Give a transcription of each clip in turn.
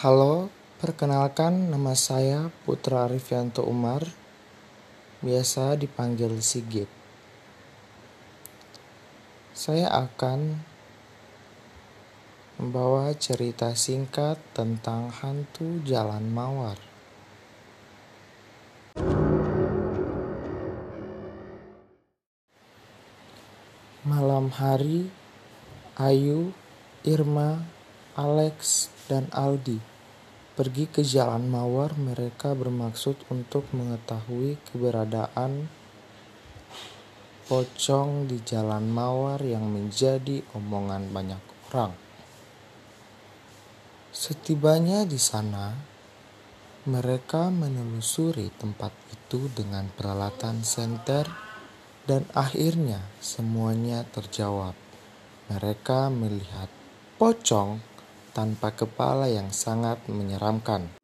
Halo, perkenalkan nama saya Putra Arifianto Umar, biasa dipanggil Sigit. Saya akan membawa cerita singkat tentang hantu Jalan Mawar. Malam hari, Ayu, Irma, Alex, dan Aldi pergi ke Jalan Mawar. Mereka bermaksud untuk mengetahui keberadaan pocong di Jalan Mawar yang menjadi omongan banyak orang. Setibanya di sana, mereka menelusuri tempat itu dengan peralatan senter dan akhirnya semuanya terjawab. Mereka melihat pocong tanpa kepala yang sangat menyeramkan.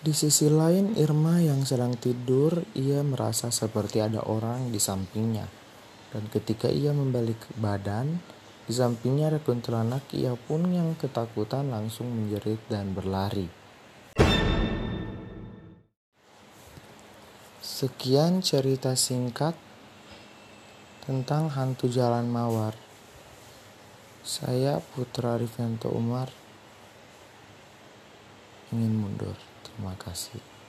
Di sisi lain, Irma yang sedang tidur, ia merasa seperti ada orang di sampingnya. Dan ketika ia membalik badan, di sampingnya ada kuntilanak, ia pun yang ketakutan langsung menjerit dan berlari. Sekian cerita singkat tentang hantu Jalan Mawar. Saya Putra Rifanto Umar ingin mundur. Terima kasih.